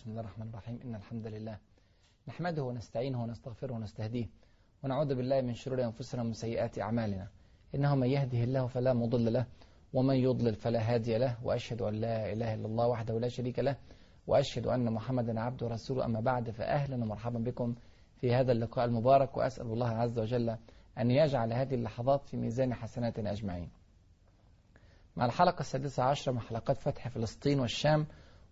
بسم الله الرحمن الرحيم. إن الحمد لله نحمده ونستعينه ونستغفره ونستهديه ونعوذ بالله من شرور أنفسنا ومن سيئات أعمالنا. إنه من يهده الله فلا مضل له ومن يضلل فلا هادي له وأشهد أن لا إله إلا الله وحده لا شريك له وأشهد أن محمدا عبده ورسوله. أما بعد فأهلا ومرحبا بكم في هذا اللقاء المبارك وأسأل الله عز وجل أن يجعل هذه اللحظات في ميزان حسناتنا أجمعين. مع الحلقة السادسة عشرة من حلقات فتح فلسطين والشام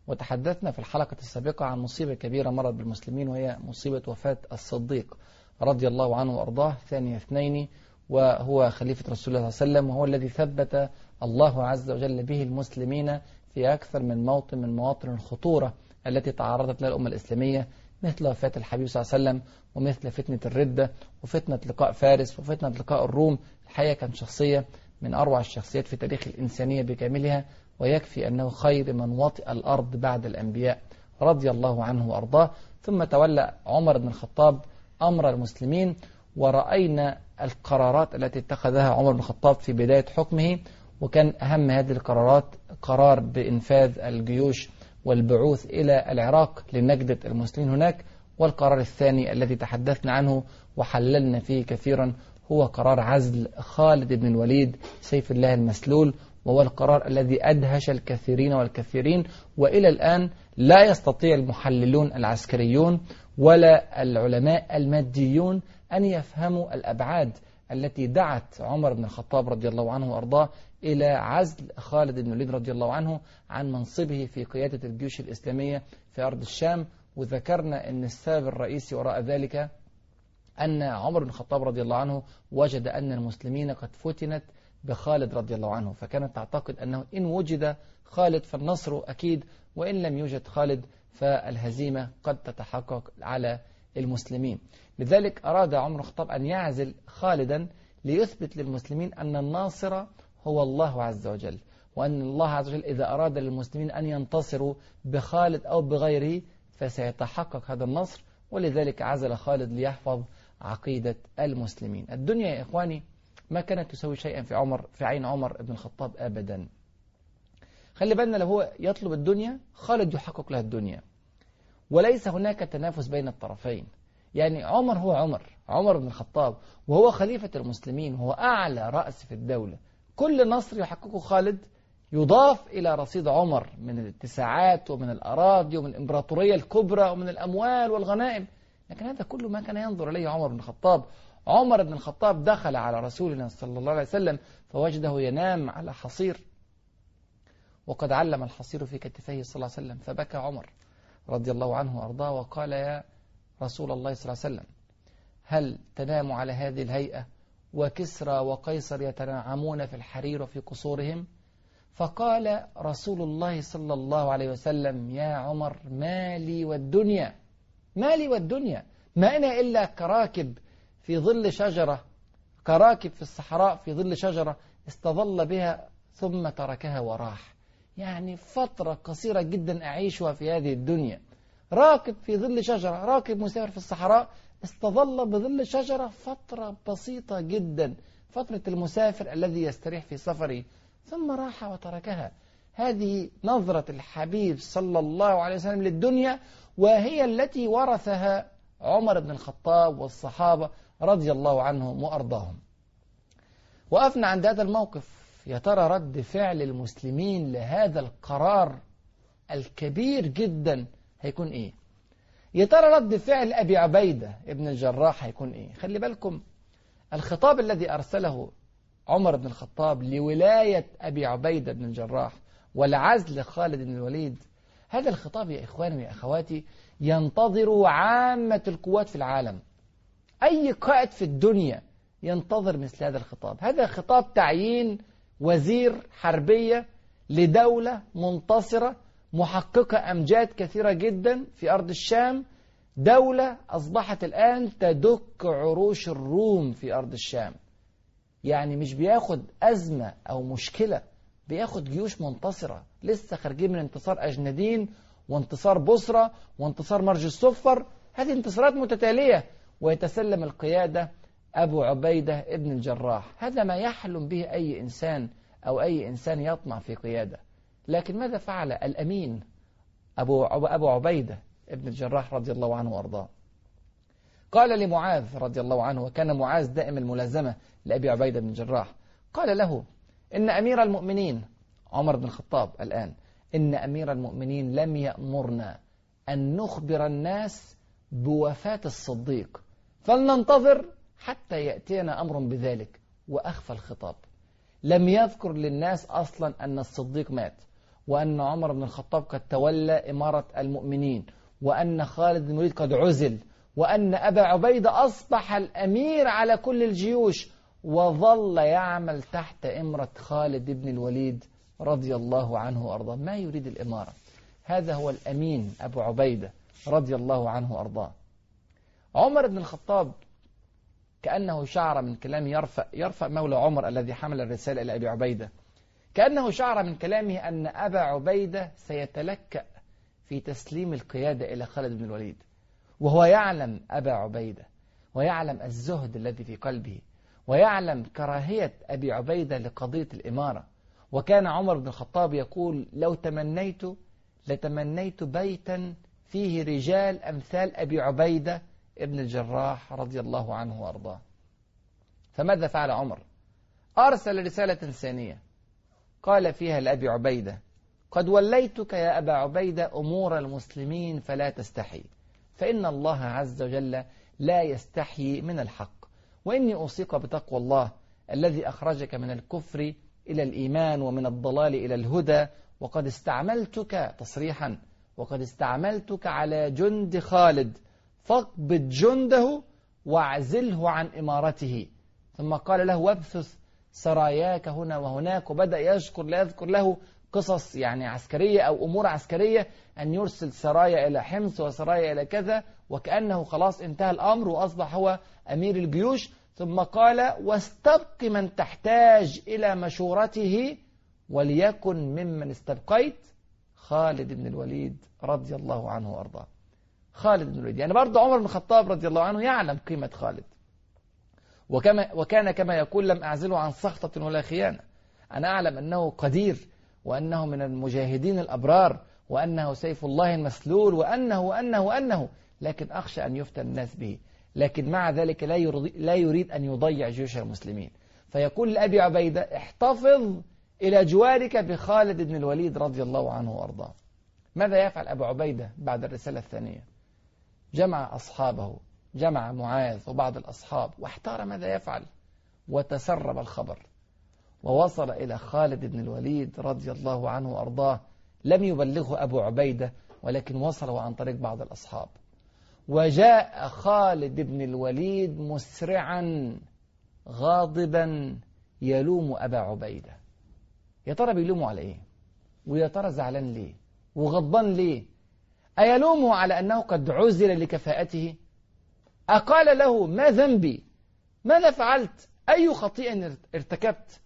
وتحدثنا في الحلقة السابقة عن مصيبة كبيرة مرت بالمسلمين وهي مصيبة وفاة الصديق رضي الله عنه وأرضاه ثاني اثنين وهو خليفة رسول الله صلى الله عليه وسلم وهو الذي ثبت الله عز وجل به المسلمين في أكثر من موطن من مواطن الخطورة التي تعرضت لها الأمة الإسلامية مثل وفاة الحبيب صلى الله عليه وسلم ومثل فتنة الردة وفتنة لقاء فارس وفتنة لقاء الروم. الحقيقة كانت شخصية من أروع الشخصيات في تاريخ الإنسانية بكاملها. ويكفي أنه خير من وطئ الأرض بعد الأنبياء رضي الله عنه وأرضاه. ثم تولى عمر بن الخطاب أمر المسلمين ورأينا القرارات التي اتخذها عمر بن الخطاب في بداية حكمه وكان أهم هذه القرارات قرار بإنفاذ الجيوش والبعوث إلى العراق لنجدة المسلمين هناك. والقرار الثاني الذي تحدثنا عنه وحللنا فيه كثيرا هو قرار عزل خالد بن الوليد سيف الله المسلول وهو القرار الذي أدهش الكثيرين والكثيرين وإلى الآن لا يستطيع المحللون العسكريون ولا العلماء الماديون أن يفهموا الأبعاد التي دعت عمر بن الخطاب رضي الله عنه وأرضاه إلى عزل خالد بن الوليد رضي الله عنه عن منصبه في قيادة الجيوش الإسلامية في أرض الشام. وذكرنا أن السبب الرئيسي وراء ذلك أن عمر بن الخطاب رضي الله عنه وجد أن المسلمين قد فتنت بخالد رضي الله عنه فكانت تعتقد أنه إن وجد خالد فالنصر أكيد وإن لم يوجد خالد فالهزيمة قد تتحقق على المسلمين. لذلك أراد عمر الخطاب أن يعزل خالدا ليثبت للمسلمين أن الناصر هو الله عز وجل وأن الله عز وجل إذا أراد للمسلمين أن ينتصروا بخالد أو بغيره فسيتحقق هذا النصر ولذلك عزل خالد ليحفظ عقيدة المسلمين. الدنيا يا إخواني ما كانت تسوي شيئا في عمر في عين عمر بن الخطاب أبدا. خلي بالنا لو هو يطلب الدنيا خالد يحقق له الدنيا. وليس هناك تنافس بين الطرفين. يعني عمر هو عمر عمر بن الخطاب وهو خليفة المسلمين وهو أعلى رأس في الدولة. كل نصر يحققه خالد يضاف إلى رصيد عمر من الاتساعات ومن الأراضي ومن الإمبراطورية الكبرى ومن الأموال والغنائم. لكن هذا كله ما كان ينظر إليه عمر بن الخطاب. عمر بن الخطاب دخل على رسولنا صلى الله عليه وسلم فوجده ينام على حصير. وقد علم الحصير في كتفيه صلى الله عليه وسلم فبكى عمر رضي الله عنه وأرضاه وقال يا رسول الله صلى الله عليه وسلم هل تنام على هذه الهيئة وكسرى وقيصر يتنعمون في الحرير وفي قصورهم؟ فقال رسول الله صلى الله عليه وسلم يا عمر مالي والدنيا مالي والدنيا ما أنا إلا كراكب في ظل شجرة كراكب في الصحراء في ظل شجرة استظل بها ثم تركها وراح. يعني فترة قصيرة جدا أعيشها في هذه الدنيا. راكب في ظل شجرة راكب مسافر في الصحراء استظل بظل شجرة فترة بسيطة جدا فترة المسافر الذي يستريح في سفره ثم راح وتركها. هذه نظرة الحبيب صلى الله عليه وسلم للدنيا وهي التي ورثها عمر بن الخطاب والصحابة رضي الله عنهم وأرضاهم. وقفنا عند هذا الموقف يا ترى رد فعل المسلمين لهذا القرار الكبير جدا هيكون إيه؟ يا ترى رد فعل أبي عبيدة ابن الجراح هيكون إيه؟ خلي بالكم الخطاب الذي أرسله عمر بن الخطاب لولاية أبي عبيدة بن الجراح والعزل خالد بن الوليد هذا الخطاب يا إخواني ويا أخواتي ينتظر عامة القوات في العالم. أي قائد في الدنيا ينتظر مثل هذا الخطاب. هذا خطاب تعيين وزير حربية لدولة منتصرة محققة أمجاد كثيرة جدا في أرض الشام. دولة أصبحت الآن تدك عروش الروم في أرض الشام. يعني مش بياخد أزمة أو مشكلة بياخد جيوش منتصرة لسه خارجين من انتصار أجندين وانتصار بصرة وانتصار مرج الصفر. هذه انتصارات متتالية. ويتسلم القيادة أبو عبيدة ابن الجراح. هذا ما يحلم به أي إنسان أو أي إنسان يطمع في قيادة. لكن ماذا فعل الأمين أبو, أبو عبيدة ابن الجراح رضي الله عنه وأرضاه؟ قال لمعاذ رضي الله عنه وكان معاذ دائم الملازمة لأبي عبيدة بن الجراح. قال له إن أمير المؤمنين عمر بن الخطاب الآن إن أمير المؤمنين لم يأمرنا أن نخبر الناس بوفاة الصديق فلننتظر حتى يأتينا أمر بذلك وأخفى الخطاب. لم يذكر للناس أصلا أن الصديق مات وأن عمر بن الخطاب قد تولى إمارة المؤمنين وأن خالد بن الوليد قد عزل وأن أبا عبيدة أصبح الأمير على كل الجيوش وظل يعمل تحت إمرة خالد بن الوليد رضي الله عنه وأرضاه. ما يريد الإمارة؟ هذا هو الأمين أبو عبيدة رضي الله عنه وأرضاه. عمر بن الخطاب كأنه شعر من كلام يرفع, يرفع مولى عمر الذي حمل الرسالة إلى أبي عبيدة. كأنه شعر من كلامه أن أبا عبيدة سيتلكأ في تسليم القيادة إلى خالد بن الوليد. وهو يعلم أبا عبيدة ويعلم الزهد الذي في قلبه ويعلم كراهية أبي عبيدة لقضية الإمارة. وكان عمر بن الخطاب يقول لو تمنيت لتمنيت بيتا فيه رجال أمثال أبي عبيدة ابن الجراح رضي الله عنه وأرضاه. فماذا فعل عمر؟ أرسل رسالة ثانية. قال فيها لأبي عبيدة قد وليتك يا أبا عبيدة أمور المسلمين فلا تستحي فإن الله عز وجل لا يستحي من الحق وإني أوصيك بتقوى الله الذي أخرجك من الكفر إلى الإيمان ومن الضلال إلى الهدى وقد استعملتك تصريحا وقد استعملتك على جند خالد فاقبض جنده واعزله عن إمارته. ثم قال له وابثث سراياك هنا وهناك. وبدأ يذكر لا يذكر له قصص يعني عسكرية أو أمور عسكرية أن يرسل سرايا إلى حمص وسرايا إلى كذا وكأنه خلاص انتهى الأمر وأصبح هو أمير الجيوش. ثم قال واستبق من تحتاج إلى مشورته وليكن ممن استبقيت خالد بن الوليد رضي الله عنه وأرضاه. خالد بن الوليد يعني برضه عمر بن الخطاب رضي الله عنه يعلم قيمة خالد. وكما وكان كما يقول لم أعزله عن سخطة ولا خيانة. أنا أعلم أنه قدير وأنه من المجاهدين الأبرار وأنه سيف الله المسلول وأنه وأنه وأنه لكن أخشى أن يفتن الناس به. لكن مع ذلك لا يريد, لا يريد أن يضيع جيوش المسلمين. فيقول لأبي عبيدة احتفظ إلى جوارك بخالد بن الوليد رضي الله عنه وأرضاه. ماذا يفعل أبو عبيدة بعد الرسالة الثانية؟ جمع أصحابه جمع معاذ وبعض الأصحاب واحتار ماذا يفعل. وتسرب الخبر. ووصل إلى خالد بن الوليد رضي الله عنه وأرضاه. لم يبلغه أبو عبيدة ولكن وصله عن طريق بعض الأصحاب. وجاء خالد بن الوليد مسرعا غاضبا يلوم أبا عبيدة. يا ترى بيلومه على إيه؟ ويا ترى زعلان ليه؟ وغضبان ليه؟ أيلومه على أنه قد عزل لكفاءته؟ أقال له ما ذنبي؟ ماذا فعلت؟ أي خطيئة ارتكبت؟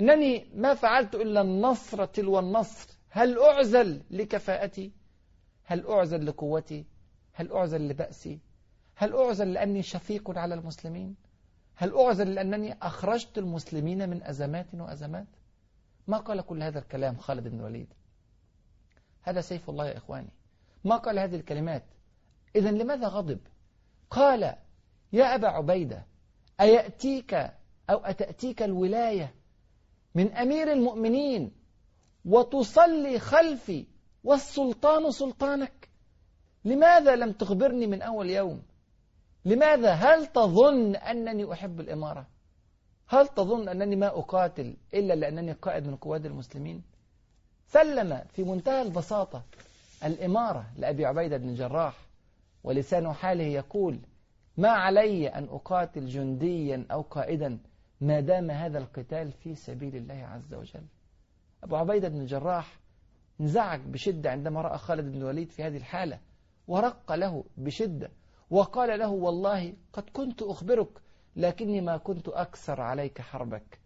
إنني ما فعلت إلا النصر تلو النصر. هل أعزل لكفاءتي؟ هل أعزل لقوتي؟ هل أعزل لبأسي؟ هل أعزل لأني شفيق على المسلمين؟ هل أعزل لأنني أخرجت المسلمين من أزمات وأزمات؟ ما قال كل هذا الكلام خالد بن الوليد؟ هذا سيف الله يا إخواني. ما قال هذه الكلمات؟ إذا لماذا غضب؟ قال يا أبا عبيدة أيأتيك أو أتأتيك الولاية من أمير المؤمنين وتصلي خلفي والسلطان سلطانك؟ لماذا لم تخبرني من أول يوم؟ لماذا؟ هل تظن أنني أحب الإمارة؟ هل تظن أنني ما أقاتل إلا لأنني قائد من قواد المسلمين؟ سلم في منتهى البساطة الإمارة لأبي عبيدة بن الجراح ولسان حاله يقول ما علي أن أقاتل جنديا أو قائدا ما دام هذا القتال في سبيل الله عز وجل. أبو عبيدة بن الجراح انزعج بشدة عندما رأى خالد بن الوليد في هذه الحالة. ورق له بشدة. وقال له والله قد كنت أخبرك لكني ما كنت أكثر عليك حربك.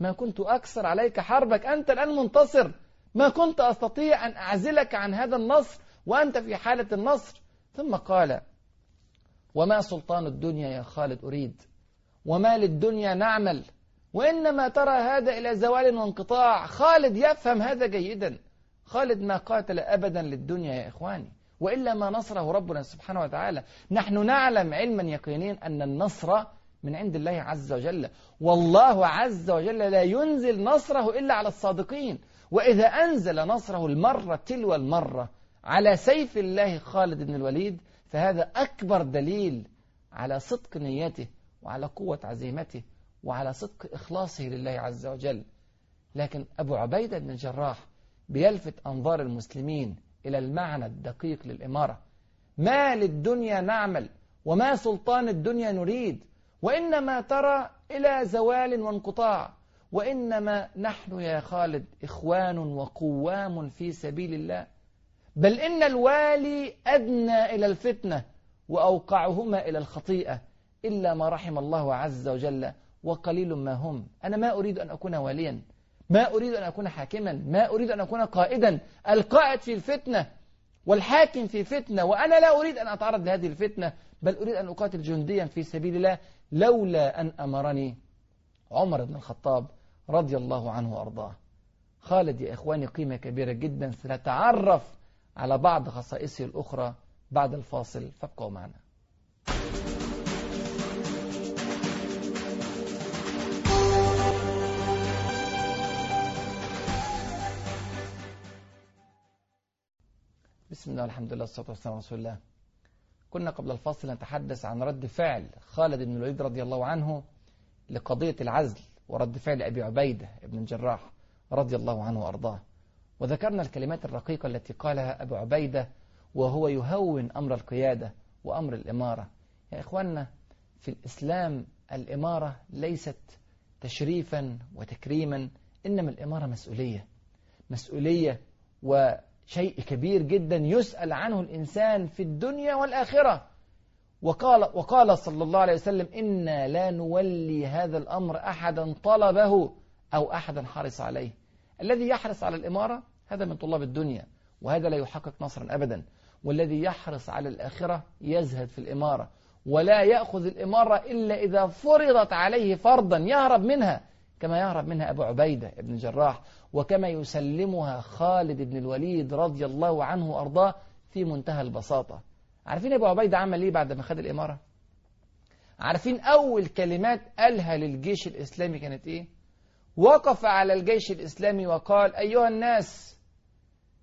ما كنت أكثر عليك حربك. أنت الآن منتصر. ما كنت أستطيع أن أعزلك عن هذا النصر وأنت في حالة النصر. ثم قال وما سلطان الدنيا يا خالد أريد؟ وما للدنيا نعمل؟ وإنما ترى هذا إلى زوال وانقطاع. خالد يفهم هذا جيدا. خالد ما قاتل أبدا للدنيا يا إخواني. وإلا ما نصره ربنا سبحانه وتعالى. نحن نعلم علما يقينيا أن النصر من عند الله عز وجل. والله عز وجل لا ينزل نصره إلا على الصادقين. وإذا أنزل نصره المرة تلو المرة على سيف الله خالد بن الوليد فهذا أكبر دليل على صدق نيته وعلى قوة عزيمته وعلى صدق إخلاصه لله عز وجل. لكن أبو عبيدة بن الجراح بيلفت أنظار المسلمين إلى المعنى الدقيق للإمارة. ما للدنيا نعمل وما سلطان الدنيا نريد وإنما ترى إلى زوال وانقطاع وإنما نحن يا خالد إخوان وقوام في سبيل الله. بل إن الوالي أدنى إلى الفتنة وأوقعهما إلى الخطيئة إلا ما رحم الله عز وجل وقليل ما هم. أنا ما أريد أن أكون واليا. ما أريد أن أكون حاكما ما أريد أن أكون قائدا. القائد في الفتنة والحاكم في فتنة وأنا لا أريد أن أتعرض لهذه الفتنة بل أريد أن أقاتل جنديا في سبيل الله لولا أن أمرني عمر بن الخطاب رضي الله عنه وأرضاه. خالد يا إخواني قيمة كبيرة جدا. سنتعرف على بعض خصائصه الأخرى بعد الفاصل. فابقوا معنا. بسم الله والحمد لله والصلاة والسلام على رسول الله. كنا قبل الفاصل نتحدث عن رد فعل خالد بن الوليد رضي الله عنه لقضية العزل ورد فعل أبي عبيدة بن الجراح رضي الله عنه وأرضاه. وذكرنا الكلمات الرقيقة التي قالها أبو عبيدة وهو يهون أمر القيادة وأمر الإمارة. يا إخواننا في الإسلام الإمارة ليست تشريفا وتكريما إنما الإمارة مسؤولية. مسؤولية وشيء كبير جدا يسأل عنه الإنسان في الدنيا والآخرة. وقال, وقال صلى الله عليه وسلم إنا لا نولي هذا الأمر أحدا طلبه أو أحدا حرص عليه. الذي يحرص على الإمارة هذا من طلاب الدنيا وهذا لا يحقق نصرا أبدا. والذي يحرص على الآخرة يزهد في الإمارة ولا يأخذ الإمارة إلا إذا فرضت عليه فرضا. يهرب منها. كما يهرب منها أبو عبيدة بن جراح وكما يسلمها خالد بن الوليد رضي الله عنه وأرضاه في منتهى البساطة. عارفين أبو عبيدة عمل إيه بعد ما خد الإمارة؟ عارفين أول كلمات قالها للجيش الإسلامي كانت إيه؟ وقف على الجيش الإسلامي وقال أيها الناس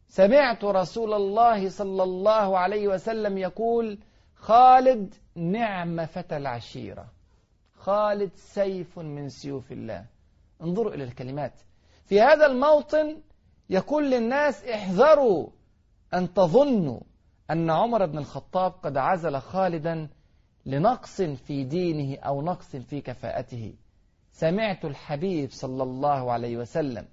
سمعت رسول الله صلى الله عليه وسلم يقول خالد نعم فتى العشيرة. خالد سيف من سيوف الله. انظروا إلى الكلمات. في هذا الموطن يقول للناس احذروا أن تظنوا أن عمر بن الخطاب قد عزل خالدا لنقص في دينه أو نقص في كفاءته. سمعت الحبيب صلى الله عليه وسلم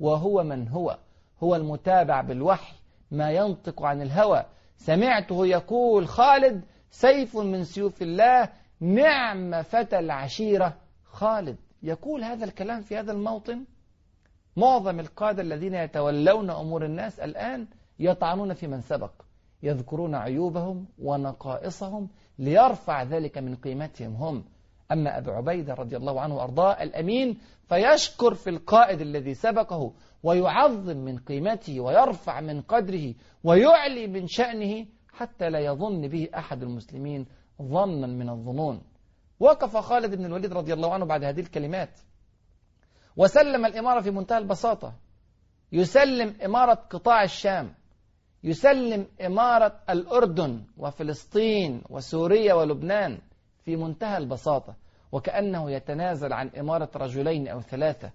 وهو من هو هو المتابع بالوحي ما ينطق عن الهوى. سمعته يقول خالد سيف من سيوف الله نعم فتى العشيرة خالد. يقول هذا الكلام في هذا الموطن معظم القادة الذين يتولون أمور الناس الآن يطعنون في من سبق يذكرون عيوبهم ونقائصهم ليرفع ذلك من قيمتهم هم. أما أبو عبيدة رضي الله عنه وأرضاه الأمين فيشكر في القائد الذي سبقه ويعظم من قيمته ويرفع من قدره ويعلي من شأنه حتى لا يظن به أحد المسلمين ظنا من الظنون. وقف خالد بن الوليد رضي الله عنه بعد هذه الكلمات. وسلم الإمارة في منتهى البساطة. يسلم إمارة قطاع الشام. يسلم إمارة الأردن وفلسطين وسوريا ولبنان في منتهى البساطة. وكأنه يتنازل عن إمارة رجلين أو ثلاثة.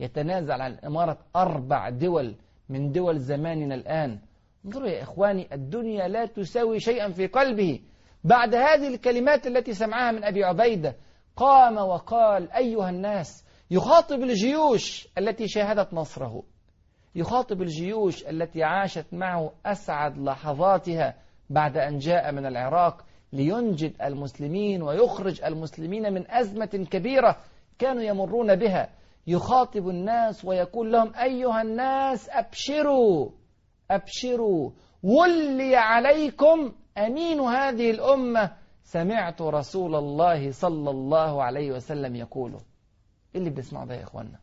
يتنازل عن إمارة أربع دول من دول زماننا الآن. انظروا يا إخواني الدنيا لا تساوي شيئا في قلبه. بعد هذه الكلمات التي سمعها من أبي عبيدة قام وقال أيها الناس يخاطب الجيوش التي شاهدت نصره. يخاطب الجيوش التي عاشت معه أسعد لحظاتها بعد أن جاء من العراق لينجد المسلمين ويخرج المسلمين من أزمة كبيرة كانوا يمرون بها. يخاطب الناس ويقول لهم أيها الناس أبشروا أبشروا ولي عليكم أمين هذه الأمة. سمعت رسول الله صلى الله عليه وسلم يقوله إيه اللي بنسمعه ده يا إخوانا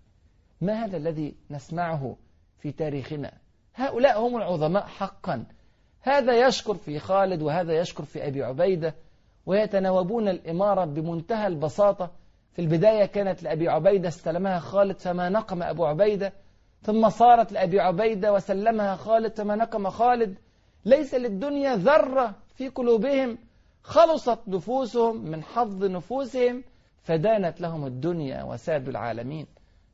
ما هذا الذي نسمعه في تاريخنا؟ هؤلاء هم العظماء حقا. هذا يشكر في خالد وهذا يشكر في أبي عبيدة ويتناوبون الإمارة بمنتهى البساطة. في البداية كانت لأبي عبيدة استلمها خالد فما نقم أبو عبيدة ثم صارت لأبي عبيدة وسلمها خالد فما نقم خالد. ليس للدنيا ذرة في قلوبهم. خلصت نفوسهم من حظ نفوسهم فدانت لهم الدنيا وسادوا العالمين.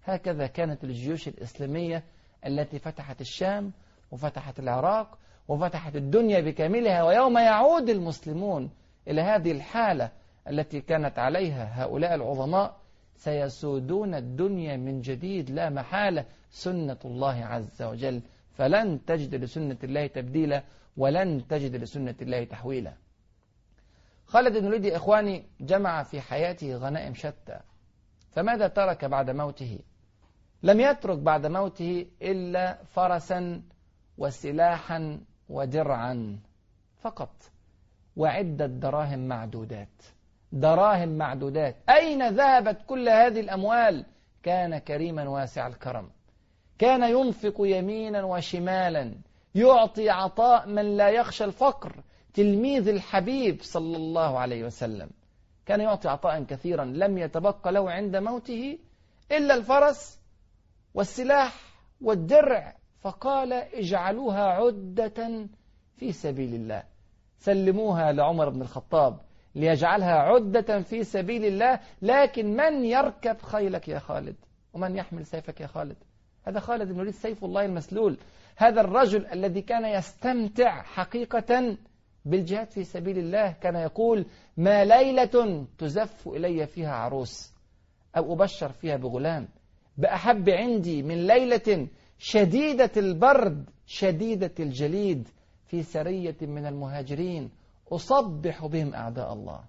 هكذا كانت الجيوش الإسلامية التي فتحت الشام وفتحت العراق وفتحت الدنيا بكاملها ويوم يعود المسلمون إلى هذه الحالة التي كانت عليها هؤلاء العظماء سيسودون الدنيا من جديد لا محالة. سنة الله عز وجل فلن تجد لسنة الله تبديلا ولن تجد لسنة الله تحويلا. خالد بن الوليد إخواني جمع في حياته غنائم شتى. فماذا ترك بعد موته؟ لم يترك بعد موته إلا فرسا وسلاحا ودرعا فقط. وعدة دراهم معدودات. دراهم معدودات. أين ذهبت كل هذه الأموال؟ كان كريما واسع الكرم. كان ينفق يمينا وشمالا يعطي عطاء من لا يخشى الفقر. تلميذ الحبيب صلى الله عليه وسلم كان يعطي عطاء كثيرا لم يتبقى له عند موته إلا الفرس والسلاح والدرع. فقال اجعلوها عدة في سبيل الله. سلموها لعمر بن الخطاب ليجعلها عدة في سبيل الله لكن من يركب خيلك يا خالد؟ ومن يحمل سيفك يا خالد؟ هذا خالد بن الوليد سيف الله المسلول. هذا الرجل الذي كان يستمتع حقيقة بالجهاد في سبيل الله كان يقول ما ليلة تزف إلي فيها عروس أو أبشر فيها بغلام. بأحب عندي من ليلة شديدة البرد شديدة الجليد في سرية من المهاجرين. أصبح بهم أعداء الله.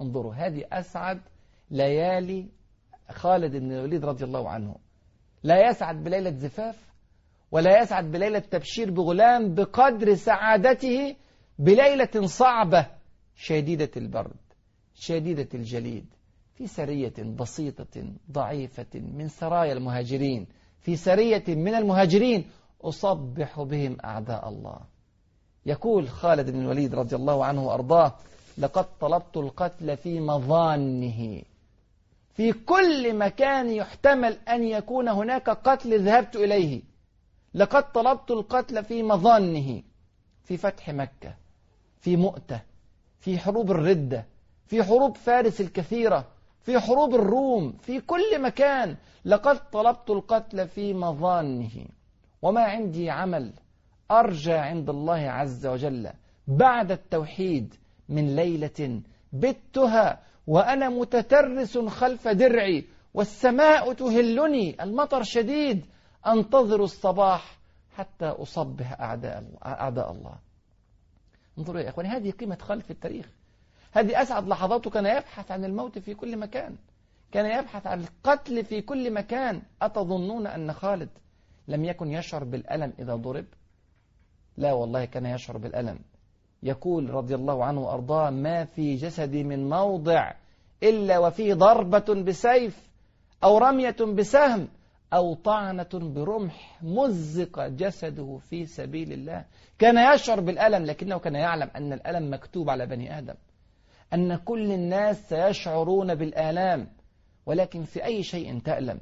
انظروا هذه أسعد ليالي خالد بن الوليد رضي الله عنه. لا يسعد بليلة زفاف ولا يسعد بليلة تبشير بغلام بقدر سعادته بليلة صعبة شديدة البرد شديدة الجليد في سرية بسيطة ضعيفة من سرايا المهاجرين في سرية من المهاجرين أصبح بهم أعداء الله. يقول خالد بن الوليد رضي الله عنه وأرضاه لقد طلبت القتل في مظانه في كل مكان يحتمل أن يكون هناك قتل ذهبت إليه. لقد طلبت القتل في مظانه في فتح مكة في مؤتة في حروب الردة في حروب فارس الكثيرة في حروب الروم في كل مكان. لقد طلبت القتل في مظانه. وما عندي عمل أرجى عند الله عز وجل بعد التوحيد من ليلة بتها وأنا متترس خلف درعي والسماء تهلني المطر شديد أنتظر الصباح حتى أصبح أعداء أعداء الله. انظروا يا إخواني هذه قيمة خالد في التاريخ. هذه أسعد لحظاته كان يبحث عن الموت في كل مكان. كان يبحث عن القتل في كل مكان. أتظنون أن خالد لم يكن يشعر بالألم إذا ضرب؟ لا والله كان يشعر بالألم. يقول رضي الله عنه وأرضاه ما في جسدي من موضع إلا وفيه ضربة بسيف أو رمية بسهم أو طعنة برمح مزق جسده في سبيل الله. كان يشعر بالألم لكنه كان يعلم أن الألم مكتوب على بني آدم. أن كل الناس سيشعرون بالآلام ولكن في أي شيء تألم؟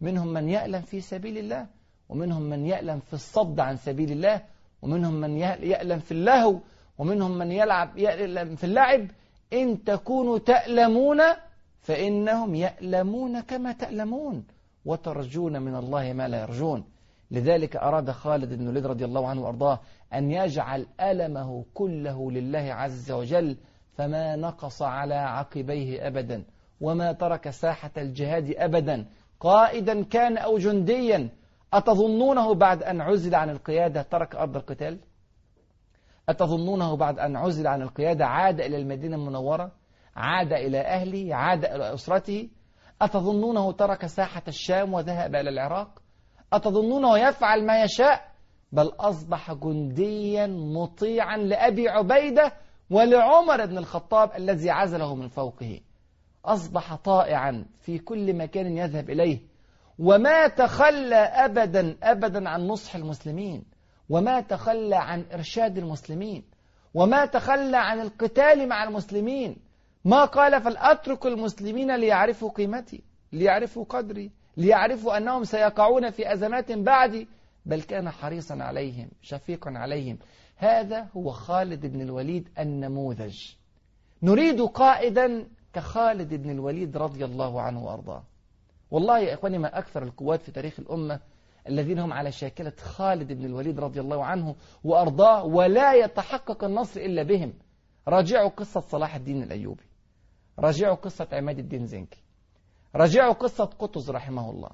منهم من يألم في سبيل الله ومنهم من يألم في الصد عن سبيل الله ومنهم من يألم في اللهو ومنهم من يلعب في اللعب إن تكونوا تألمون فإنهم يألمون كما تألمون وترجون من الله ما لا يرجون. لذلك أراد خالد بن الوليد رضي الله عنه وأرضاه أن يجعل ألمه كله لله عز وجل فما نقص على عقبيه أبدا وما ترك ساحة الجهاد أبدا. قائدا كان أو جنديا أتظنونه بعد أن عزل عن القيادة ترك أرض القتال؟ أتظنونه بعد أن عزل عن القيادة عاد إلى المدينة المنورة عاد إلى أهله عاد إلى أسرته؟ أتظنونه ترك ساحة الشام وذهب إلى العراق؟ أتظنونه يفعل ما يشاء؟ بل أصبح جنديا مطيعا لأبي عبيدة ولعمر بن الخطاب الذي عزله من فوقه. أصبح طائعا في كل مكان يذهب إليه وما تخلى أبدا أبدا عن نصح المسلمين. وما تخلى عن إرشاد المسلمين وما تخلى عن القتال مع المسلمين. ما قال فلأترك المسلمين ليعرفوا قيمتي ليعرفوا قدري ليعرفوا أنهم سيقعون في أزمات بعدي. بل كان حريصا عليهم شفيقا عليهم. هذا هو خالد بن الوليد النموذج. نريد قائدا كخالد بن الوليد رضي الله عنه وأرضاه. والله يا إخواني ما أكثر القوات في تاريخ الأمة الذين هم على شاكلة خالد بن الوليد رضي الله عنه وأرضاه ولا يتحقق النصر إلا بهم. راجعوا قصة صلاح الدين الأيوبي. راجعوا قصة عماد الدين زنكي. راجعوا قصة قطز رحمه الله.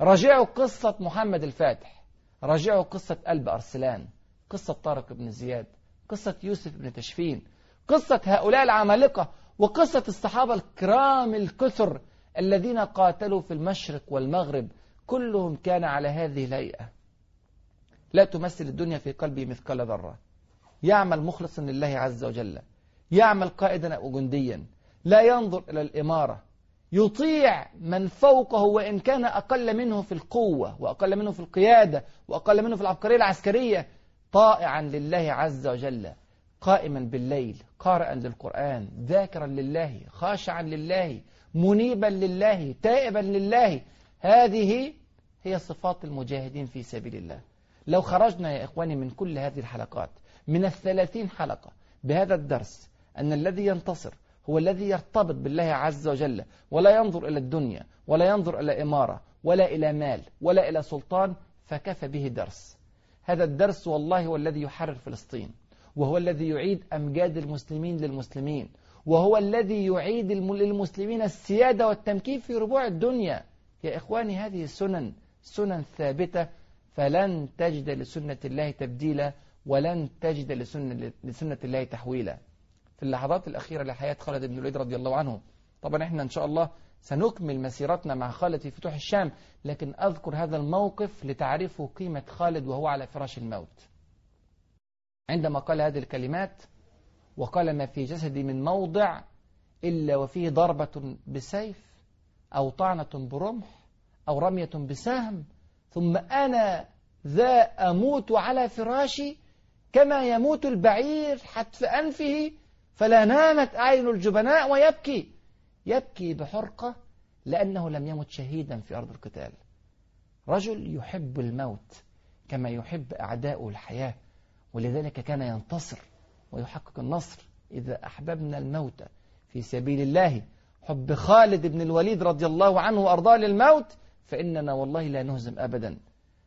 راجعوا قصة محمد الفاتح. راجعوا قصة قلب أرسلان. قصة طارق بن زياد. قصة يوسف بن تشفين. قصة هؤلاء العمالقة. وقصة الصحابة الكرام الكثر الذين قاتلوا في المشرق والمغرب كلهم كان على هذه الهيئة. لا تمثل الدنيا في قلبي مثقال ذرة. يعمل مخلصا لله عز وجل. يعمل قائدا أو جنديا. لا ينظر إلى الإمارة. يطيع من فوقه وإن كان أقل منه في القوة وأقل منه في القيادة وأقل منه في العبقرية العسكرية. طائعا لله عز وجل. قائما بالليل. قارئا للقرآن. ذاكرا لله. خاشعا لله. منيبا لله. تائبا لله. هذه هي صفات المجاهدين في سبيل الله. لو خرجنا يا إخواني من كل هذه الحلقات من الثلاثين حلقة بهذا الدرس أن الذي ينتصر هو الذي يرتبط بالله عز وجل ولا ينظر إلى الدنيا ولا ينظر إلى إمارة ولا إلى مال ولا إلى سلطان فكفى به درس. هذا الدرس والله هو الذي يحرر فلسطين وهو الذي يعيد أمجاد المسلمين للمسلمين وهو الذي يعيد للمسلمين السيادة والتمكين في ربوع الدنيا. يا إخواني هذه سنن سنن ثابتة فلن تجد لسنة الله تبديلا ولن تجد لسنة, لسنة الله تحويلا. في اللحظات الأخيرة لحياة خالد بن الوليد رضي الله عنه. طبعا إحنا إن شاء الله سنكمل مسيرتنا مع خالد في فتوح الشام لكن أذكر هذا الموقف لتعرفوا قيمة خالد وهو على فراش الموت. عندما قال هذه الكلمات وقال ما في جسدي من موضع إلا وفيه ضربة بسيف أو طعنة برمح أو رمية بسهم ثم أنا ذا أموت على فراشي كما يموت البعير حتف أنفه فلا نامت أعين الجبناء ويبكي. يبكي بحرقة لأنه لم يمت شهيدا في أرض القتال. رجل يحب الموت كما يحب أعداؤه الحياة ولذلك كان ينتصر ويحقق النصر. إذا أحببنا الموت في سبيل الله حب خالد بن الوليد رضي الله عنه وأرضاه للموت فإننا والله لا نهزم أبدا.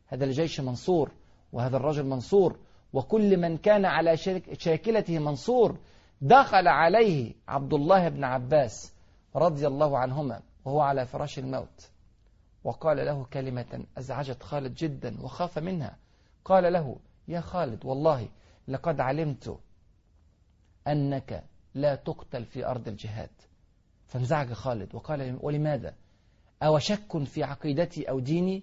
هذا الجيش منصور وهذا الرجل منصور وكل من كان على شاكلته منصور دخل عليه عبد الله بن عباس رضي الله عنهما وهو على فراش الموت. وقال له كلمة أزعجت خالد جدا وخاف منها. قال له يا خالد والله لقد علمت أنك لا تقتل في أرض الجهاد. فانزعج خالد وقال ولماذا؟ أو شك في عقيدتي أو ديني؟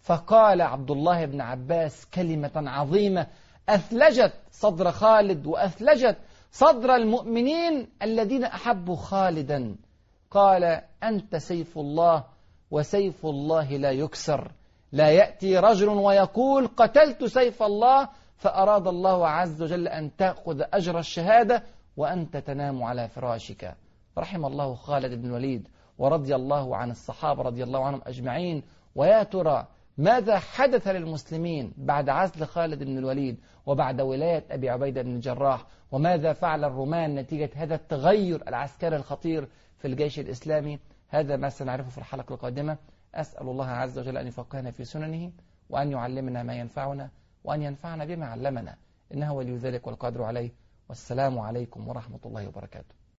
فقال عبد الله بن عباس كلمة عظيمة أثلجت صدر خالد وأثلجت صدر المؤمنين الذين أحبوا خالدا. قال أنت سيف الله وسيف الله لا يكسر. لا يأتي رجل ويقول قتلت سيف الله فأراد الله عز وجل أن تأخذ أجر الشهادة وأنت تنام على فراشك. رحم الله خالد بن الوليد. ورضي الله عن الصحابة رضي الله عنهم أجمعين. ويا ترى ماذا حدث للمسلمين بعد عزل خالد بن الوليد وبعد ولاية أبي عبيدة بن الجراح؟ وماذا فعل الرومان نتيجة هذا التغير العسكري الخطير في الجيش الإسلامي؟ هذا ما سنعرفه في الحلقة القادمة. أسأل الله عز وجل أن يفقهنا في سننه وأن يعلمنا ما ينفعنا وأن ينفعنا بما علمنا. إنه ولي ذلك والقادر عليه. والسلام عليكم ورحمة الله وبركاته.